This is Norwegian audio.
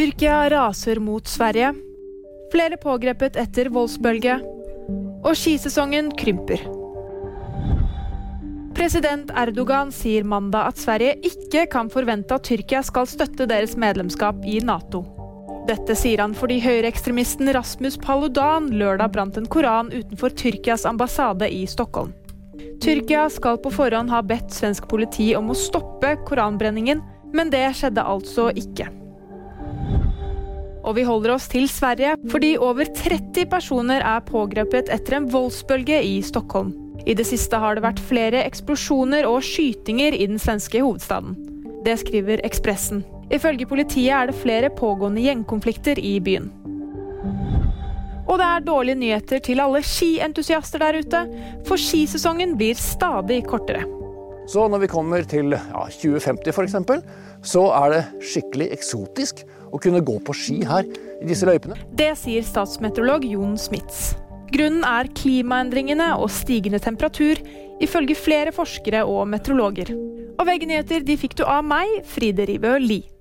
Tyrkia raser mot Sverige. Flere pågrepet etter voldsbølge. Og skisesongen krymper. President Erdogan sier mandag at Sverige ikke kan forvente at Tyrkia skal støtte deres medlemskap i Nato. Dette sier han fordi høyreekstremisten Rasmus Paludan lørdag brant en koran utenfor Tyrkias ambassade i Stockholm. Tyrkia skal på forhånd ha bedt svensk politi om å stoppe koranbrenningen, men det skjedde altså ikke. Og vi holder oss til Sverige, fordi over 30 personer er pågrepet etter en voldsbølge i Stockholm. I det siste har det vært flere eksplosjoner og skytinger i den svenske hovedstaden. Det skriver Ekspressen. Ifølge politiet er det flere pågående gjengkonflikter i byen. Og det er dårlige nyheter til alle skientusiaster der ute, for skisesongen blir stadig kortere. Så når vi kommer til ja, 2050 f.eks., så er det skikkelig eksotisk å kunne gå på ski her i disse løypene. Det sier statsmeteorolog Jon Smits. Grunnen er klimaendringene og stigende temperatur, ifølge flere forskere og meteorologer. Og VG-nyheter de fikk du av meg, Fride Ribø Lie.